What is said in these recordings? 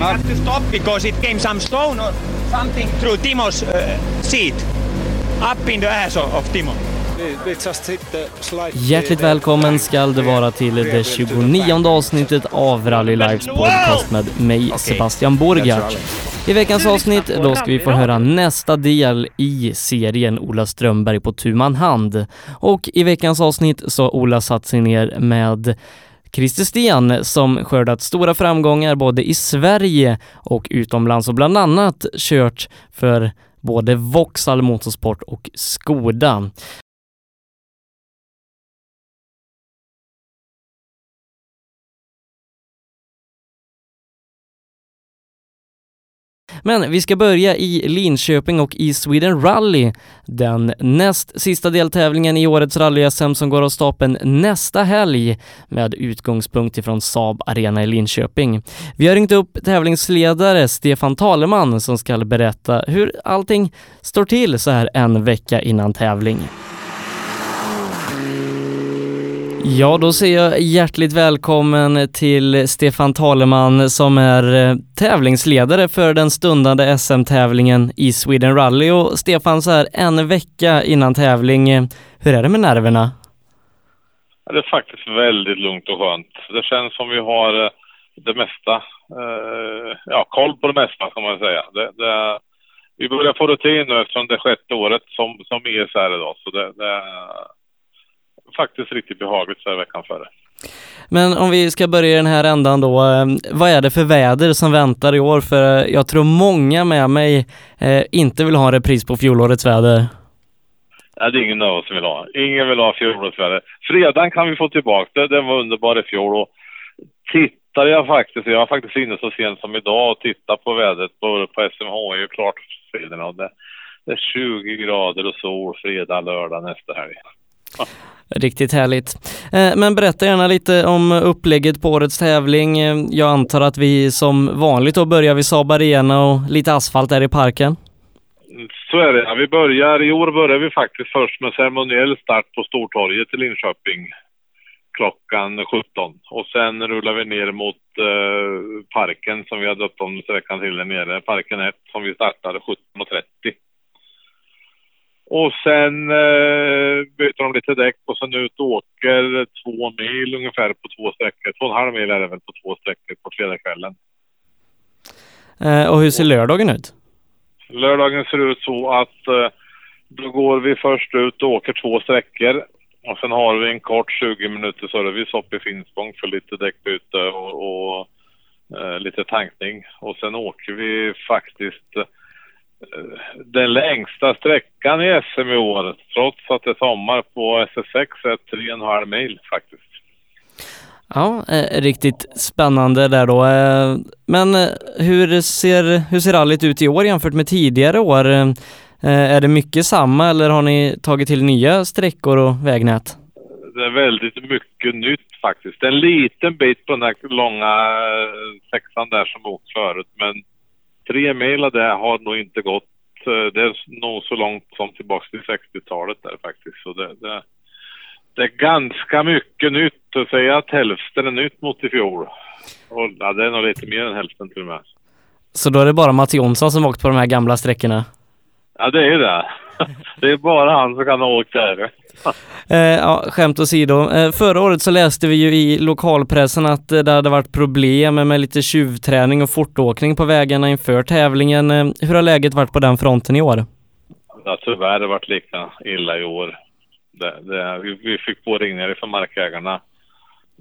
We had to stop because it came some stone or something through Timo's uh, seat. Up in the ass of, Timo. Hjärtligt välkommen skall det vara till det 29 avsnittet av Rally Lives podcast med mig Sebastian Borgart. I veckans avsnitt då ska vi få höra nästa del i serien Ola Strömberg på tu hand. Och i veckans avsnitt så har Ola satt sig ner med Christer Sten som skördat stora framgångar både i Sverige och utomlands och bland annat kört för både Vauxhall Motorsport och Skoda. Men vi ska börja i Linköping och i Sweden Rally, den näst sista deltävlingen i årets rally-SM som går av stapeln nästa helg med utgångspunkt ifrån Saab Arena i Linköping. Vi har ringt upp tävlingsledare Stefan Taleman som ska berätta hur allting står till så här en vecka innan tävling. Ja, då säger jag hjärtligt välkommen till Stefan Taleman som är eh, tävlingsledare för den stundande SM-tävlingen i Sweden Rally. Och Stefan, så här en vecka innan tävling, eh, hur är det med nerverna? Det är faktiskt väldigt lugnt och skönt. Det känns som vi har eh, det mesta, ja, koll på det mesta kan man säga. Det, det, vi börjar få rutin nu eftersom det är sjätte året som, som ESR är idag, så det, det faktiskt riktigt behagligt så här veckan före. Men om vi ska börja i den här ändan då, eh, vad är det för väder som väntar i år? För eh, jag tror många med mig eh, inte vill ha en repris på fjolårets väder. Ja, det är ingen av oss som vill ha. Ingen vill ha fjolårets väder. Fredagen kan vi få tillbaka det. Den var underbar i fjol och tittar jag faktiskt, jag har faktiskt inne så sent som idag och tittat på vädret på, på SMH är klart fredagen det, det är 20 grader och sol fredag, lördag nästa helg. Riktigt härligt. Eh, men berätta gärna lite om upplägget på årets tävling. Eh, jag antar att vi som vanligt då börjar vid Saab Arena och lite asfalt där i parken. Så är det. Vi börjar, i år börjar vi faktiskt först med ceremoniell start på Stortorget i Linköping klockan 17 och sen rullar vi ner mot eh, parken som vi har döpt om sträckan till där nere, parken 1 som vi startade 17.30. Och sen eh, byter de lite däck och sen ut och åker två mil ungefär på två sträckor. Två och en halv mil är det väl på två sträckor på fredagskvällen. Eh, och hur ser lördagen ut? Lördagen ser ut så att eh, då går vi först ut och åker två sträckor. Och sen har vi en kort 20 minuter service uppe i Finspång för lite däckbyte och, och eh, lite tankning. Och sen åker vi faktiskt den längsta sträckan i SM i år, trots att det är sommar på SS6, är 3,5 mil faktiskt. Ja, eh, riktigt spännande där då. Eh, men eh, hur ser, hur ser rallyt ut i år jämfört med tidigare år? Eh, är det mycket samma eller har ni tagit till nya sträckor och vägnät? Det är väldigt mycket nytt faktiskt. En liten bit på den här långa eh, sexan där som åkt förut, men tre mil det har nog inte gått. Eh, det är nog så långt som tillbaka till 60-talet där faktiskt. Så det, det, det, är ganska mycket nytt. Att säga att hälften är nytt mot i fjol. Och, ja, det är nog lite mer än hälften till och med. Så då är det bara Mats Jonsson som åkt på de här gamla sträckorna? Ja, det är det. Det är bara han som kan ha åkt där. Eh, ja, skämt åsido. Eh, förra året så läste vi ju i lokalpressen att eh, det hade varit problem med lite tjuvträning och fortåkning på vägarna inför tävlingen. Eh, hur har läget varit på den fronten i år? Det har tyvärr varit lika illa i år. Det, det, vi, vi fick påringningar från markägarna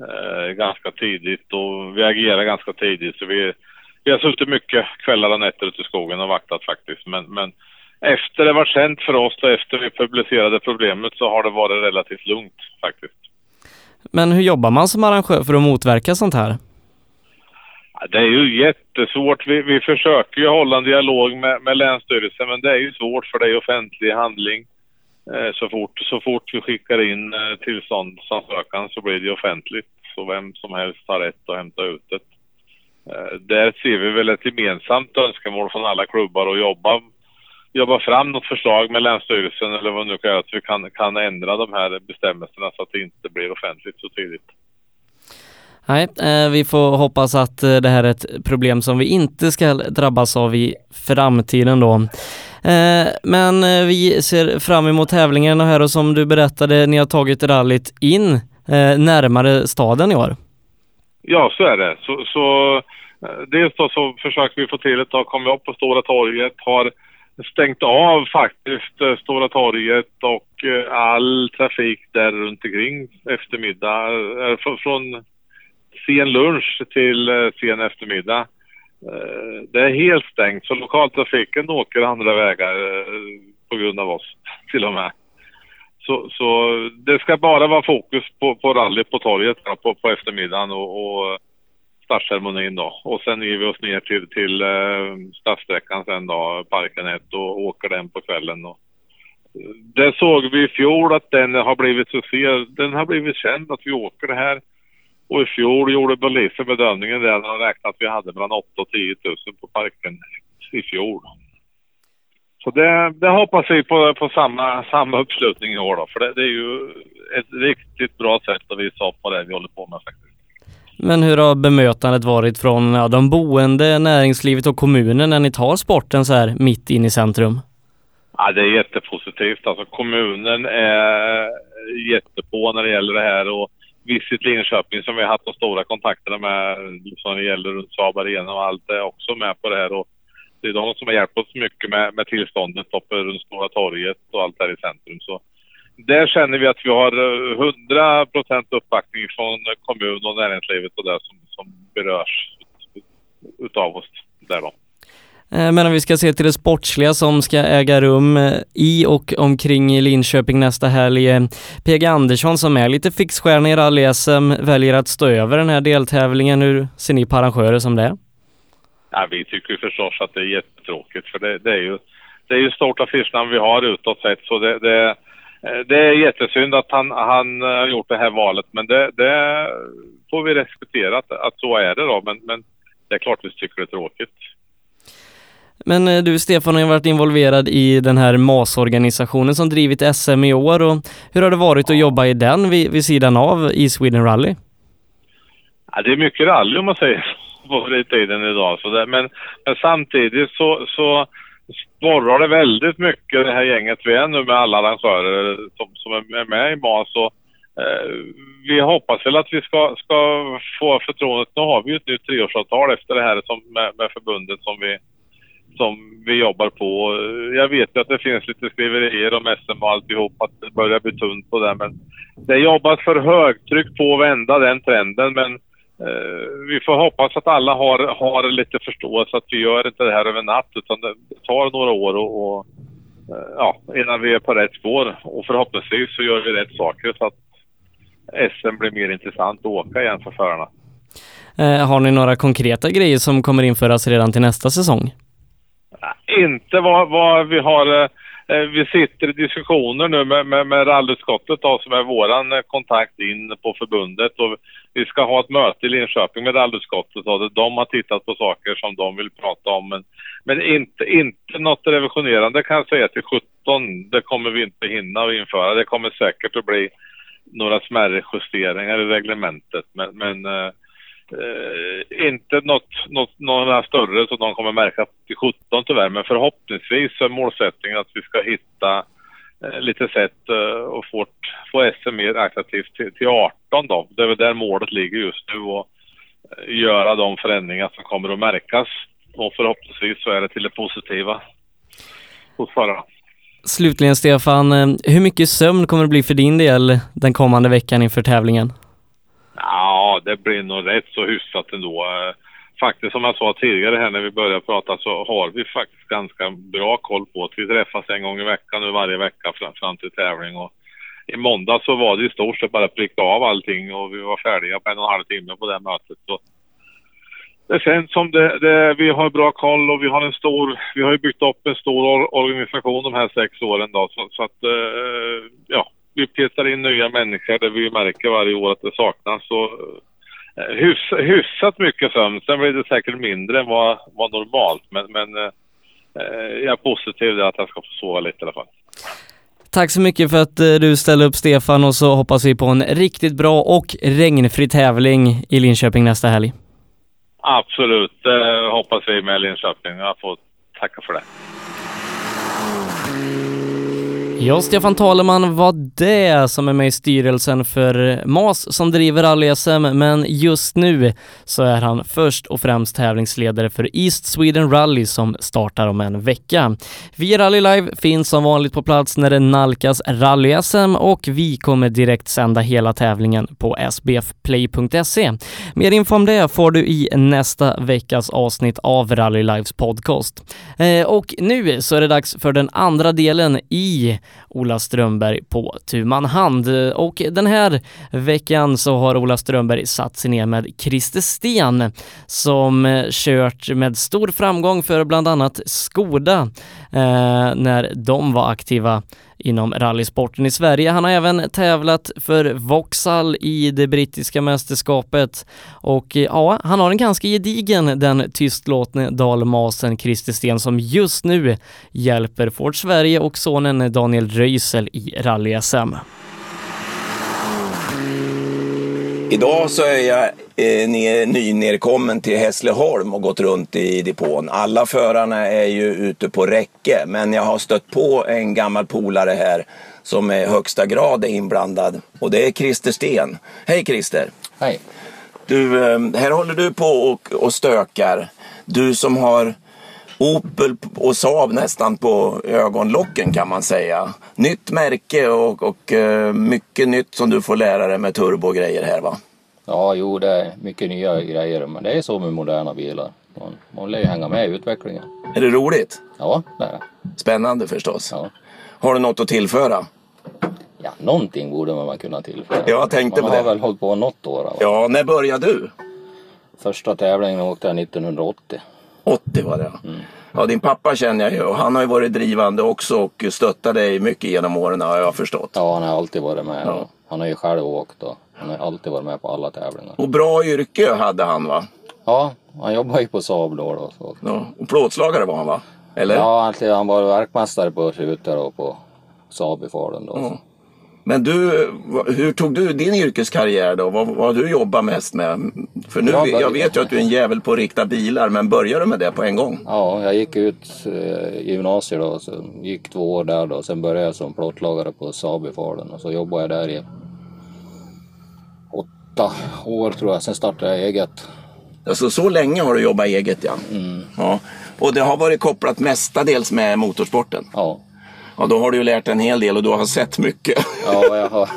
eh, ganska tidigt och vi agerade ganska tidigt. Så vi, vi har suttit mycket kvällar och nätter ute i skogen och vaktat faktiskt. Men, men efter det var känt för oss och efter vi publicerade problemet så har det varit relativt lugnt faktiskt. Men hur jobbar man som arrangör för att motverka sånt här? Det är ju jättesvårt. Vi, vi försöker ju hålla en dialog med, med Länsstyrelsen men det är ju svårt för det är offentlig handling. Eh, så, fort, så fort vi skickar in eh, tillståndsansökan så blir det offentligt. Så vem som helst har rätt att hämta ut det. Eh, där ser vi väl ett gemensamt önskemål från alla klubbar att jobba jobba fram något förslag med Länsstyrelsen eller vad nu kan göra, att vi kan, kan ändra de här bestämmelserna så att det inte blir offentligt så tidigt. Nej, eh, vi får hoppas att eh, det här är ett problem som vi inte ska drabbas av i framtiden då. Eh, men vi ser fram emot tävlingen och här och som du berättade, ni har tagit rallyt in närmare staden i år. Ja, så är det. Så, så dels då så försöker vi få till ett, kommer upp på Stora torget, har stängt av faktiskt eh, Stora torget och eh, all trafik där runt omkring eftermiddag. Eh, från sen lunch till sen eftermiddag. Det är helt stängt så lokaltrafiken åker andra vägar på grund av oss till och med. Så, så det ska bara vara fokus på, på rally på torget på, på eftermiddagen och, och startceremonin då. Och sen ger vi oss ner till, till eh, stadssträckan sen då, Parken 1 och åker den på kvällen. Och, det såg vi i fjol att den har blivit succé. Den har blivit känd att vi åker det här. Och i fjol gjorde polisen bedömningen där de räknade att vi hade mellan 8 och 10 000 på parken i fjol. Så det, det hoppas vi på, på samma, samma uppslutning i år då. För det, det är ju ett riktigt bra sätt att visa upp vad det är vi håller på med faktiskt. Men hur har bemötandet varit från ja, de boende, näringslivet och kommunen när ni tar sporten så här mitt in i centrum? Ja, det är jättepositivt. Alltså kommunen är jättepå när det gäller det här och Visit Linköping som vi har haft de stora kontakterna med som det gäller runt Saab Arena och allt är också med på det här och det är de som har hjälpt oss mycket med, med tillståndet uppe runt Stora torget och allt här i centrum. Så där känner vi att vi har 100 procent uppbackning från kommun och näringslivet och det som, som berörs utav oss där då. Eh, men om vi ska se till det sportsliga som ska äga rum eh, i och omkring Linköping nästa helg. Eh, PG Andersson som är lite fixstjärna i rally-SM väljer att stå över den här deltävlingen. Hur ser ni på arrangörer som det? Ja, vi tycker förstås att det är jättetråkigt för det, det är ju det är ju stort affischnamn vi har utåt sett så det, det Eh, det är jättesynd att han, han har gjort det här valet men det, det får vi respektera att, att, så är det då. Men, men det är klart vi tycker det är tråkigt. Men eh, du Stefan har ju varit involverad i den här MAS-organisationen som drivit SM i år och hur har det varit att jobba i den vid, vid sidan av i Sweden Rally? Ja, det är mycket rally om man säger på tiden idag. Så det, men, men samtidigt så, så sporrar det väldigt mycket det här gänget vi är nu med alla arrangörer eh, som, som är med i MAS. Och, eh, vi hoppas väl att vi ska, ska få förtroendet. Nu har vi ju ett nytt treårsavtal efter det här som, med, med förbundet som vi, som vi jobbar på. Jag vet ju att det finns lite skriverier om SM och alltihop, att det börjar bli tunt på det. Men det jobbas för högtryck på att vända den trenden. Men Eh, vi får hoppas att alla har, har lite förståelse att vi gör inte det här över natt utan det tar några år och, och eh, ja, innan vi är på rätt spår. Och förhoppningsvis så gör vi rätt saker så att SM blir mer intressant att åka igen för förarna. Eh, har ni några konkreta grejer som kommer införas redan till nästa säsong? Inte vad, vad vi har. Eh, vi sitter i diskussioner nu med, med, med rallyskottet då, som är våran eh, kontakt in på förbundet och vi ska ha ett möte i Linköping med rallyutskottet och de har tittat på saker som de vill prata om men, men inte, inte något revisionerande kan jag säga till 17. Det kommer vi inte hinna att införa. Det kommer säkert att bli några smärre justeringar i reglementet men, men eh, eh, inte något, något, några större som de kommer märka till 17 tyvärr, men förhoppningsvis är målsättningen att vi ska hitta eh, lite sätt eh, och få, få SM mer attraktivt till, till 18 då. Det är väl där målet ligger just nu och eh, göra de förändringar som kommer att märkas. Och förhoppningsvis så är det till det positiva hos förarna. Slutligen Stefan, eh, hur mycket sömn kommer det bli för din del den kommande veckan inför tävlingen? Ja, det blir nog rätt så hyfsat ändå. Eh, faktiskt som jag sa tidigare här när vi började prata så har vi faktiskt ganska bra koll på att vi träffas en gång i veckan nu varje vecka fram, fram till tävling. Och I måndag så var det i stort sett bara att pricka av allting och vi var färdiga på en och en halv timme på det mötet. Så det känns som det, det, vi har bra koll och vi har en stor, vi har ju byggt upp en stor organisation de här sex åren då så, så att eh, ja, vi petar in nya människor där vi märker varje år att det saknas. och eh, hyfs, hyfsat mycket sömn. Sen blir det säkert mindre än vad, vad normalt. Men, men eh, jag är positiv till att jag ska få sova lite i alla fall. Tack så mycket för att eh, du ställde upp Stefan och så hoppas vi på en riktigt bra och regnfri tävling i Linköping nästa helg. Absolut, det hoppas vi med Linköping. Jag får tacka för det. Ja, Stefan Taleman var det som är med i styrelsen för MAS som driver rally-SM, men just nu så är han först och främst tävlingsledare för East Sweden Rally som startar om en vecka. Vi Rally Live finns som vanligt på plats när det nalkas rally-SM och vi kommer direkt sända hela tävlingen på sbfplay.se. Mer info om det får du i nästa veckas avsnitt av Rally Lives podcast. Eh, och nu så är det dags för den andra delen i Ola Strömberg på tu man hand. Och den här veckan så har Ola Strömberg satt sig ner med Christer Sten som eh, kört med stor framgång för bland annat Skoda eh, när de var aktiva inom rallysporten i Sverige. Han har även tävlat för Vauxhall i det brittiska mästerskapet och eh, ja, han har en ganska gedigen den tystlåtne dalmasen Christer Sten som just nu hjälper Ford Sverige och sonen Daniel Röisel i rally-SM. Idag så är jag eh, ner, nynerkommen till Hässleholm och gått runt i depån. Alla förarna är ju ute på räcke men jag har stött på en gammal polare här som i högsta grad är inblandad och det är Christer Sten. Hej Christer! Hej! Du, eh, här håller du på och, och stökar. Du som har Opel och Saab nästan på ögonlocken kan man säga. Nytt märke och, och uh, mycket nytt som du får lära dig med turbo och grejer här va? Ja, jo det är mycket nya grejer men det är så med moderna bilar. Man, man lär ju hänga med i utvecklingen. Är det roligt? Ja, det är det. Spännande förstås. Ja. Har du något att tillföra? Ja, någonting borde man kunna tillföra. Jag tänkte man på har det. väl hållit på något år. Va? Ja, när började du? Första tävlingen åkte jag 1980. 80 var det Ja, din pappa känner jag ju och han har ju varit drivande också och stöttat dig mycket genom åren har jag förstått. Ja, han har alltid varit med. Ja. Han har ju själv åkt och han har alltid varit med på alla tävlingar. Och bra yrke hade han va? Ja, han jobbar ju på Saab då. då så. Ja. Och plåtslagare var han va? Eller? Ja, han var verkmästare på rutor och på Saab i Falun då. Ja. Men du, hur tog du din yrkeskarriär då? Vad, vad har du jobbat mest med? För nu, Jag vet ju att du är en jävel på att rikta bilar, men började du med det på en gång? Ja, jag gick ut eh, gymnasiet då, så gick två år där då. Sen började jag som plåtlagare på Saab i Falun och så jobbade jag där i åtta år tror jag. Sen startade jag eget. Alltså så länge har du jobbat eget ja. ja. Och det har varit kopplat mestadels med motorsporten. Ja, Ja, då har du ju lärt en hel del och du har sett mycket. ja jag har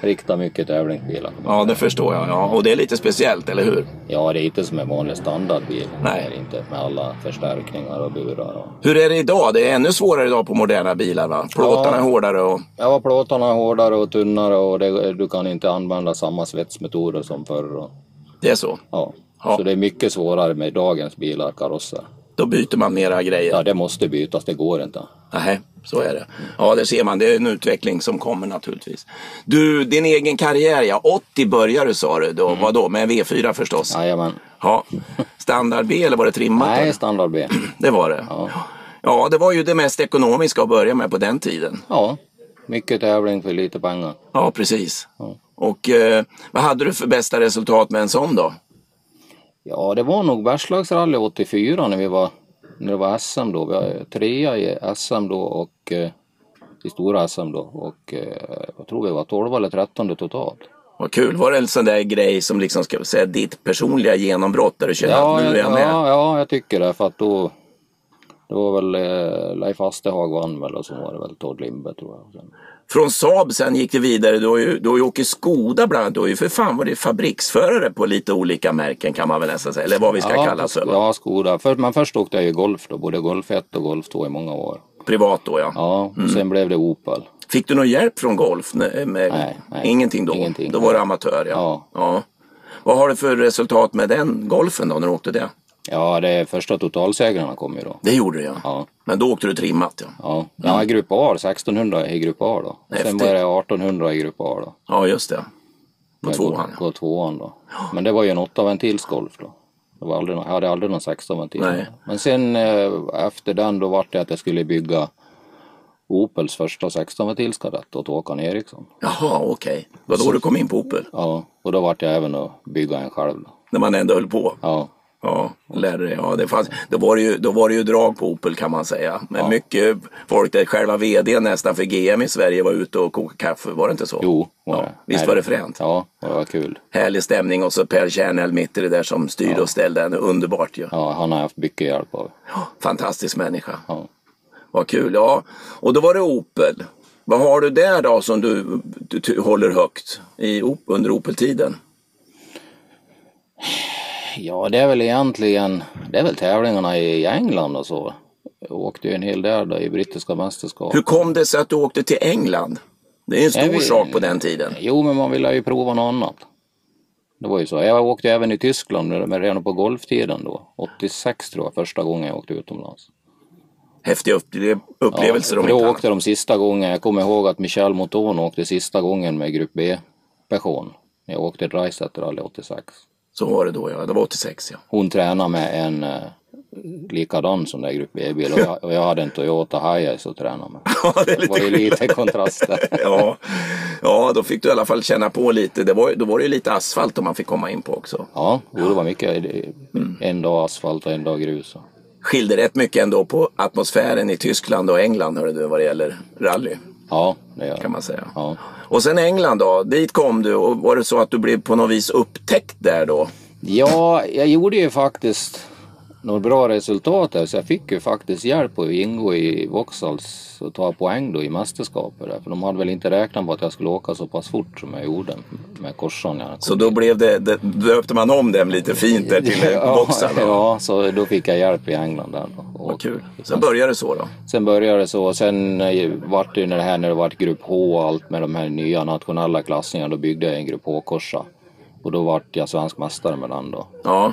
riktat mycket tävlingsbilar. Ja, det förstår jag. Ja. Och det är lite speciellt, eller hur? Ja, det är inte som en vanlig standardbil. Nej. Det är inte med alla förstärkningar och burar. Och... Hur är det idag? Det är ännu svårare idag på moderna bilar va? Plåtarna är Ja. hårdare och... Ja, plåtarna är hårdare och tunnare och det, du kan inte använda samma svetsmetoder som förr. Och, Det är så. ja. Ja. Så det är mycket svårare med dagens bilar, karosser. Då byter man mera grejer. Ja, det måste bytas, det går inte. Nej, så är det. Ja, det ser man. Det är en utveckling som kommer naturligtvis. Du, din egen karriär ja. 80 började sa du. Då, Mm. Vadå? Med en V4 förstås? Jajamän. Ja. Standard B eller var det trimmat? Nej, eller? standard B. Det var det. Ja. Ja, det var ju det mest ekonomiska att börja med på den tiden. ja, mycket tävling för lite pengar. Ja, precis. Ja. Och eh, vad hade du för bästa resultat med en sån då? Ja, det var nog Bergslagsrally 84 när vi var när det var SM då. Vi var trea i SM då och eh, i stora SM då och eh, jag tror vi var 12 eller 13 totalt. Vad kul. Var det en sån där grej som liksom ska säga ditt personliga genombrott där du känner Ja, att nu är jag med? ja, ja, jag tycker det för att då det var väl eh, Leif Astehag vann väl och så var det väl Todd Lindberg tror jag. Sen, Från Saab sen gick det vidare. Du har ju, du har ju åkt Skoda bland annat. Du har ju för fan varit fabriksförare på lite olika märken kan man väl nästan säga. Eller vad vi ska ja, kalla va? Ja, Skoda. För, men först åkte jag ju Golf då, både Golf 1 och Golf 2 i många år. Privat då ja. Ja, och sen blev det Opel. Fick du någon hjälp från Golf? Nej, nej. Ingenting då? Ingenting. Då var du amatör ja. Ja. ja. Vad har du för resultat med den Golfen då när du åkte det? Ja, det första totalsegrarna kom ju då. Det gjorde du ja. Ja. Men då åkte du trimmat ja. Ja, ja grupp A, 1600 i grupp A då. Häftigt. sen var det 1800 i grupp A då. Ja just det. På Med tvåan. På, på tvåan då. Men det var ju en 8 ventilsgolf då. Det var aldrig, jag hade aldrig någon 16 ventil. Nej. Men sen eh, efter den då vart det att jag skulle bygga Opels första 16 ventilskadett åt Håkan Eriksson. Jaha, okej. Vad då du kom in på Opel? Ja, och då vart jag även att bygga en själv. Då. När man ändå höll på? Ja, Ja, dig. Ja, det fanns, då, var det ju, då var det ju drag på Opel kan man säga. Men Ja. mycket folk, där själva VD nästan för GM i Sverige var ute och kokade kaffe. Var det inte så? jo. Var Ja, det. visst Nej, var det fränt? Ja, det var kul. Härlig stämning och så Per Kärnell mitt i det där som styrde och ställde. Underbart ju. Ja, han har haft mycket hjälp av. Fantastisk människa. Ja. Vad kul. Ja, och då var det Opel. Vad har du där då som du, du, du håller högt i, under Opel-tiden? Ja, det är väl egentligen, det är väl tävlingarna i England och så. Jag åkte ju en hel del då i brittiska mästerskap. Hur kom det sig att du åkte till England? Det är en stor vet- sak på den tiden. Jo, men man ville ju prova något annat. Det var ju så. Jag åkte även i Tyskland men redan på golftiden då. 86 tror jag första gången jag åkte utomlands. Häftiga upple- upplevelser ja, Då åkte de sista gången. Jag kommer ihåg att Michel Mouton åkte sista gången med Grupp B-person. Jag åkte Dreisaitl rally 86. Så var det då ja, det var 86 ja. Hon tränade med en eh, likadan som där Grupp B-bil och jag, och jag hade en Toyota Hiace att träna med. Ja, det är var ju lite kontraster. ja. ja, då fick du i alla fall känna på lite. Det var, då var det ju lite asfalt om man fick komma in på också. Ja, jo, det var mycket. En dag asfalt och en dag grus. Skilde rätt mycket ändå på atmosfären i Tyskland och England hörde du, vad det gäller rally Ja, kan man säga. Ja. Och sen England då, dit kom du och var det så att du blev på något vis upptäckt där då? Ja, jag gjorde ju faktiskt några bra resultat där så jag fick ju faktiskt hjälp att ingå i Vauxhalls och ta poäng då i mästerskapet där. För de hade väl inte räknat på att jag skulle åka så pass fort som jag gjorde med korsan. Så då blev det, det döpte man om dem lite fint där till ja, Vauxhall. ja, så då fick jag hjälp i England där. Då. Vad kul. Sen började det så då. Sen började det så. Sen eh, vart det ju när det här när det vart grupp H och allt med de här nya nationella klassningarna. Då byggde jag en grupp H-korsa. Och då vart jag svensk mästare med den då. Ja.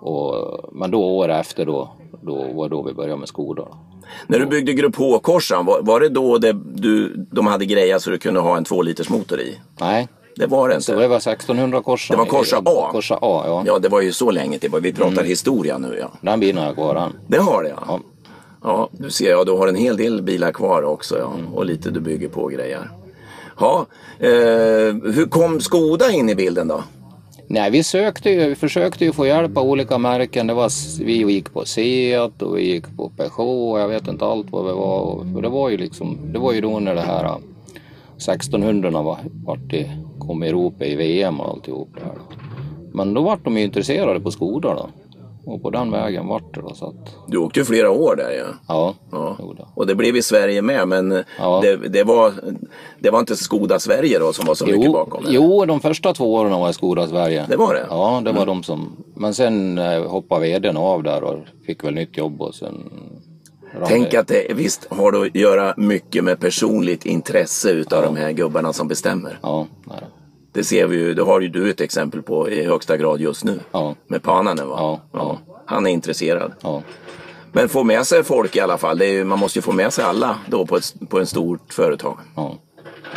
Och, men då år efter då, då var då vi började med. Då. När du byggde Grupp H-korsan, var, var det då det, du, de hade grejat så du kunde ha en 2 liters motor i? Nej, Det var det inte. det var 1600 korsa. Det var Corsa A? Korsa A, ja. Ja, det var ju så länge till. Vi pratar historia nu ja. Den bilen har jag kvar än. Det har det ja. Ja. Ja, du ser, ja, du har en hel del bilar kvar också ja. Och lite du bygger på grejer. Ja, eh, hur kom Skoda in i bilden då? Nej, vi sökte ju, vi försökte ju få hjälp av olika märken. Det var, vi gick på Seat och vi gick på Peugeot och jag vet inte allt vad vi var. Och- För det var ju liksom, det var ju då när det här äh, 1600 var, var det, kom i Europa i VM och alltihop det här. Men då vart de ju intresserade på Skoda då. Och på den vägen vart det då så att, Du åkte ju flera år där ja. ja. Ja. då. Och det blev i Sverige med men Ja. det, det, var, det var inte Skoda Sverige då som var så mycket Jo, bakom det? jo, de första två åren var i Skoda Sverige. Det var det? Ja, det var de som... Men sen eh, hoppade vdn av där och fick väl nytt jobb och sen... Tänk det- att det visst har det att göra mycket med personligt intresse utav de här gubbarna som bestämmer. Ja, nej. Det ser vi ju, det har ju du ett exempel på i högsta grad just nu. Ja. Med Pananen va? Ja, ja. Han är intresserad. Ja. Men få med sig folk i alla fall. Ju, man måste ju få med sig alla då på ett, på ett stort företag. ja.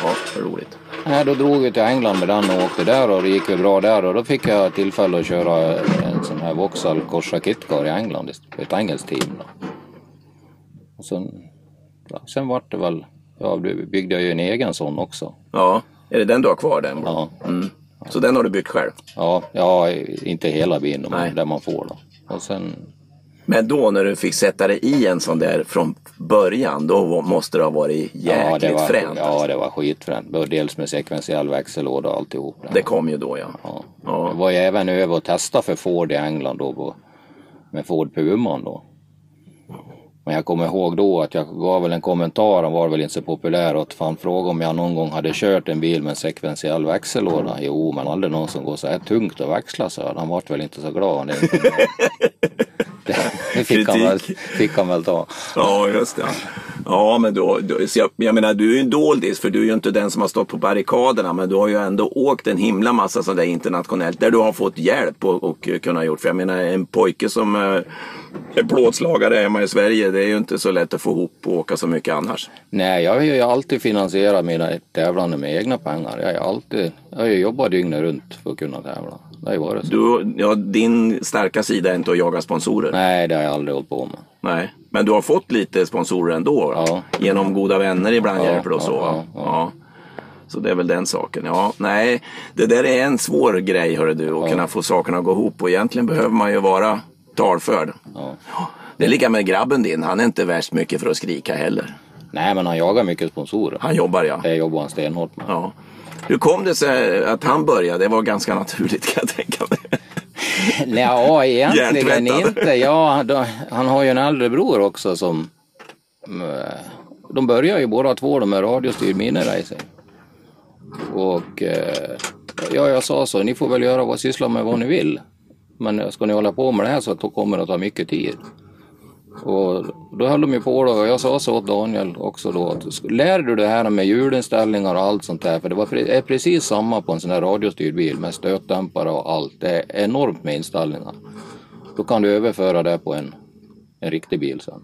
Ja, vad roligt. Nej, då drog vi till England med den och åkte där och det gick ju bra där och då fick jag tillfälle att köra en sån här Vauxhall Corsa Kitcar i England, ett engelskt team då. Och sen, ja, sen vart det väl, ja, byggde jag ju en egen sån också. Ja, är det den du har kvar den? Ja, Så den har du byggt själv? ja, ja inte hela bilen, men där man får då. Och sen Men då när du fick sätta dig i en sån där från början, då måste det ha varit jäkligt ja, det var, fränt. Ja, alltså. det var skitfränt. Dels med sekventiell växellåda och alltihop. där. Det kom ju då ja. Ja. Ja. Jag var ju även över och testade för Ford i England då med Ford Puman då. Men jag kommer ihåg då att jag gav väl en kommentar, han var väl inte så populär, och att han frågade om jag någon gång hade kört en bil med en sekventiell växellåda. Jo, men aldrig någon som går så här tungt att växla, så han. Vart väl inte så glad. Det, det, fick, han väl, fick han väl ta. Ja, just det. Ja, men då, jag, jag menar, du är ju en doldis för du är ju inte den som har stått på barrikaderna. Men du har ju ändå åkt en himla massa sådär internationellt där du har fått hjälp och, och kunna gjort. För jag menar, en pojke som eh, är plåtslagare hemma i Sverige, det är ju inte så lätt att få ihop och åka så mycket annars. Nej, jag har ju alltid finansierat mina tävlande med egna pengar. Jag har alltid, jag har ju jobbat dygnet runt för att kunna tävla. Det har ju varit så. Du, ja, din starka sida är inte att jaga sponsorer. Nej, det har jag aldrig hållit på med. Nej. Men du har fått lite sponsorer ändå? Ja. Genom goda vänner ibland Ja, hjälper och så? ja, ja. Så det är väl den saken. Ja, nej, det där är en svår grej hörru du, att kunna få sakerna att gå ihop. Och egentligen behöver man ju vara talförd. Det är lika med grabben din, han är inte värst mycket för att skrika heller. Nej, men han jagar mycket sponsorer. Han jobbar ja. Det jobbar han stenhårt med. ja. Hur kom det sig att han började? Det var ganska naturligt kan jag tänka mig. Nej, ja, egentligen inte. Ja, då, han har ju en äldre bror också som... eh, De börjar ju båda två de med radiostyrd miniracing. Och eh, ja, jag sa så, ni får väl göra vad syssla med vad ni vill. Men ska ni hålla på med det här så kommer det att ta mycket tid. Och då höll de ju på då, och jag sa så åt Daniel också då att lär du det här med hjulinställningar och allt sånt där, för det var är precis samma på en sån här radiostyrd bil med stötdämpare och allt. Det är enormt med inställningar. Då kan du överföra det på en, en riktig bil sen.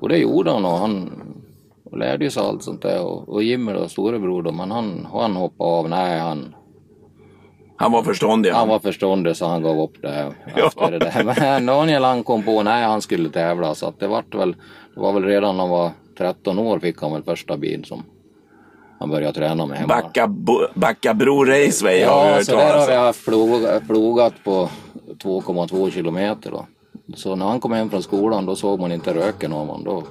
Och det gjorde han och han lärde sig allt sånt där. Och, och Jimmy då, storebror då, men han, han hoppade av. Nej, han, han var förståndig. han var förståndig så han gav upp det Ja. efter det där. Men Daniel han kom på, nej han skulle tävla så att det vart väl, det var väl redan när han var 13 år fick han väl första bil som han började träna med hemma. Backa, Backabro Raceway har vi Ja, hört så där har talas vi om. haft plog, plogat på 2,2 kilometer då. Så när han kom hem från skolan då såg man inte röken av honom. Då,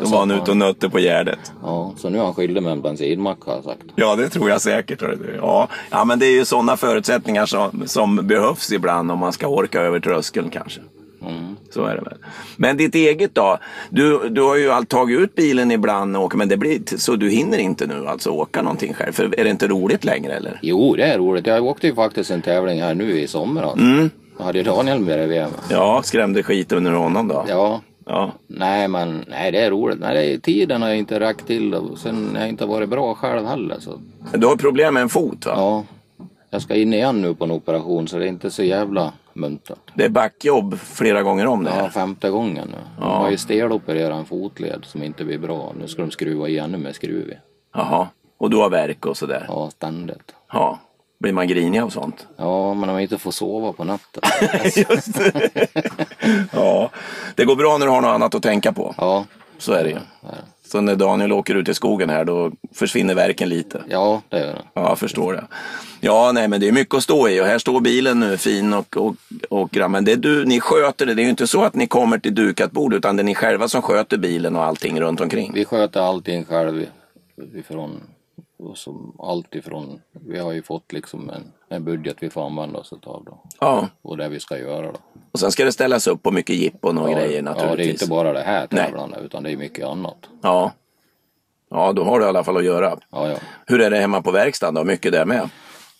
Då var han ute och nötte på Gärdet. Ja, så nu är han skyldig med en bensinmack har jag sagt. Ja, det tror jag säkert. Ja. ja, men det är ju sådana förutsättningar som, som behövs ibland om man ska orka över tröskeln kanske. Mm. Så är det väl. Men ditt eget då? Du, du har ju allt tagit ut bilen ibland och åker, men det blir, så du hinner inte nu alltså åka någonting själv? För är det inte roligt längre eller? Jo, det är roligt. Jag åkte ju faktiskt en tävling här nu i somras. Mm. Jag hade ju Daniel med det VM. Ja, skrämde skit under honom då? Ja, ja. nej men nej det är roligt. Nej, det är, tiden har jag inte räckt till och sen har jag inte varit bra själv heller. Så Du har problem med en fot va? ja, jag ska in igen nu på en operation så det är inte så jävla muntert. Det är backjobb flera gånger om det Ja, här. femte gången nu. De har ju stelopererat en fotled som inte blir bra. Nu ska de skruva i ännu mer skruv i. Jaha. Och du har verk och sådär? Ja, ständigt. Ja. Blir man grinig av sånt? Ja, men om jag inte får sova på natten. Just det. ja. Det går bra när du har något annat att tänka på. Ja, Så är det ju. Så när Daniel åker ut i skogen här då försvinner verken lite. ja det gör det. Ja, jag förstår det. Ja, nej, men det är mycket att stå i och här står bilen nu fin och, och, och men det är du, ni sköter det. Det är ju inte så att ni kommer till dukat bord utan det är ni själva som sköter bilen och allting runt omkring. Vi sköter allting själv ifrån och som allt ifrån, vi har ju fått liksom en, en budget vi får använda oss utav då. Ja, Och det vi ska göra då. och sen ska det ställas upp på mycket jippon och grejer ja, det är naturligtvis. inte bara det här Nej. tävlande utan det är mycket annat. Ja. Ja, då har du i alla fall att göra. Ja, ja. Hur är det hemma på verkstaden då? Mycket där med?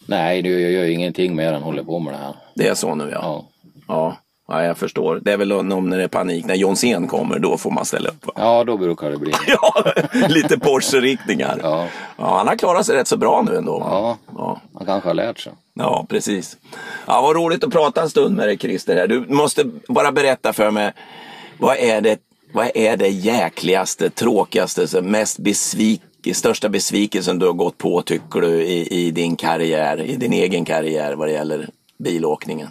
Nej, du jag gör ingenting mer än håller på med det här. Det är så nu ja. Ja, Ja, ja jag förstår. Det är väl om när det är panik, när Jonsén kommer, då får man ställa upp. va? ja då brukar det bli. Ja, lite Porsche-riktningar. Ja. Ja, han har klarat sig rätt så bra nu ändå. Ja, Ja, man kanske har lärt sig. ja precis. Ja, vad roligt att prata en stund med dig Christer. Här. Du måste bara berätta för mig, vad är det, vad är det jäkligaste, tråkigaste, mest besvik, största besvikelsen du har gått på tycker du i, i din karriär, i din egen karriär vad det gäller bilåkningen?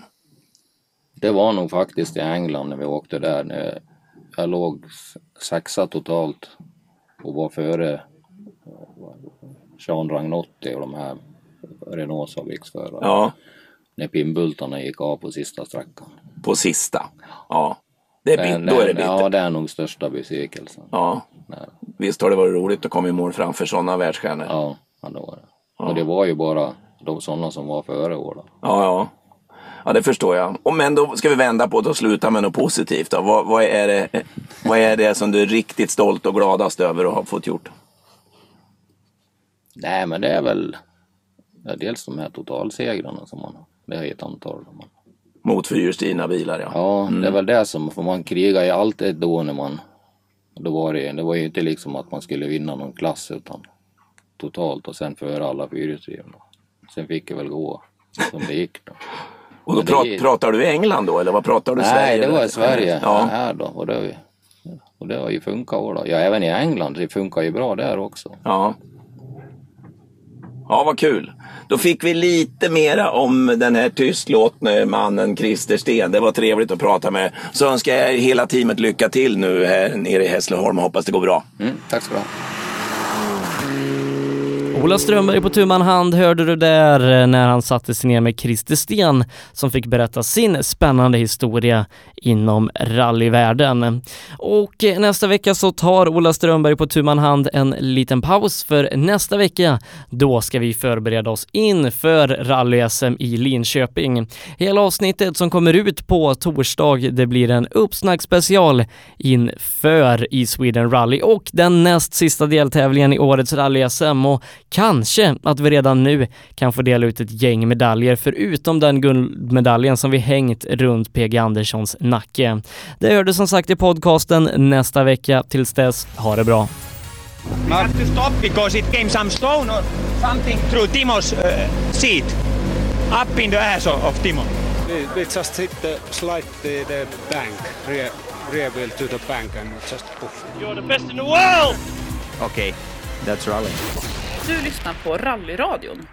Det var nog faktiskt i England när vi åkte där. När jag låg sexa totalt och var före eh, Jean Ragnotti och de här Renaults fabriksförare. Ja, När pinnbultarna gick av på sista sträckan. på sista. Ja, det är bit, då är det bittert. Ja, det är nog största besvikelsen. Ja, Nej. visst har det varit roligt att komma i mål framför sådana världsstjärnor. Ja, ja, det var det. Och det var ju bara de sådana som var före år då. Ja, ja. Ja, det förstår jag. Och, men då ska vi vända på det och sluta med något positivt. Då. Vad, vad, är det, vad är det som du är riktigt stolt och gladast över att ha fått gjort? Nej, men det är väl ja, dels de här totalsegrarna som man, det är ett antal. Man, Mot fyrhjulsdrivna bilar, ja. Ja, det är väl det som, för man krigar ju alltid då när man, då var det, det var ju inte liksom att man skulle vinna någon klass utan totalt och sen före alla fyrhjulsdrivna. Sen fick det väl gå som det gick då. Och då men det pratar du England då, eller vad pratar du? Nej, Sverige, det var i Sverige, Ja. här då. Och det, och det har ju funkat då. Ja, även i England, det funkar ju bra där också. Ja. Ja, vad kul. Då fick vi lite mera om den här tystlåtne mannen Christer Sten. Det var trevligt att prata med. Så önskar jag hela teamet lycka till nu här nere i Hässleholm och hoppas det går bra. Mm, tack ska du ha. Ola Strömberg på tumman hand hörde du där eh, när han satte sig ner med Christer Sten som fick berätta sin spännande historia inom rallyvärlden. Och eh, nästa vecka så tar Ola Strömberg på tumman hand en liten paus för nästa vecka då ska vi förbereda oss inför rally-SM i Linköping. Hela avsnittet som kommer ut på torsdag det blir en uppsnackspecial inför i Sweden Rally och den näst sista deltävlingen i årets rally-SM och Kanske att vi redan nu kan få dela ut ett gäng medaljer förutom den guldmedaljen som vi hängt runt PG Anderssons nacke. Det hör du som sagt i podcasten nästa vecka. Tills dess, ha det bra. We have to stop because it came some stone or something through Timo's uh, seat. Up in the ass of, Timo. We, we just hit the slide the, the bank, rear, rear wheel to the bank and just poof. You're the best in the world! Okay, that's rally. Du lyssnar på Rallyradion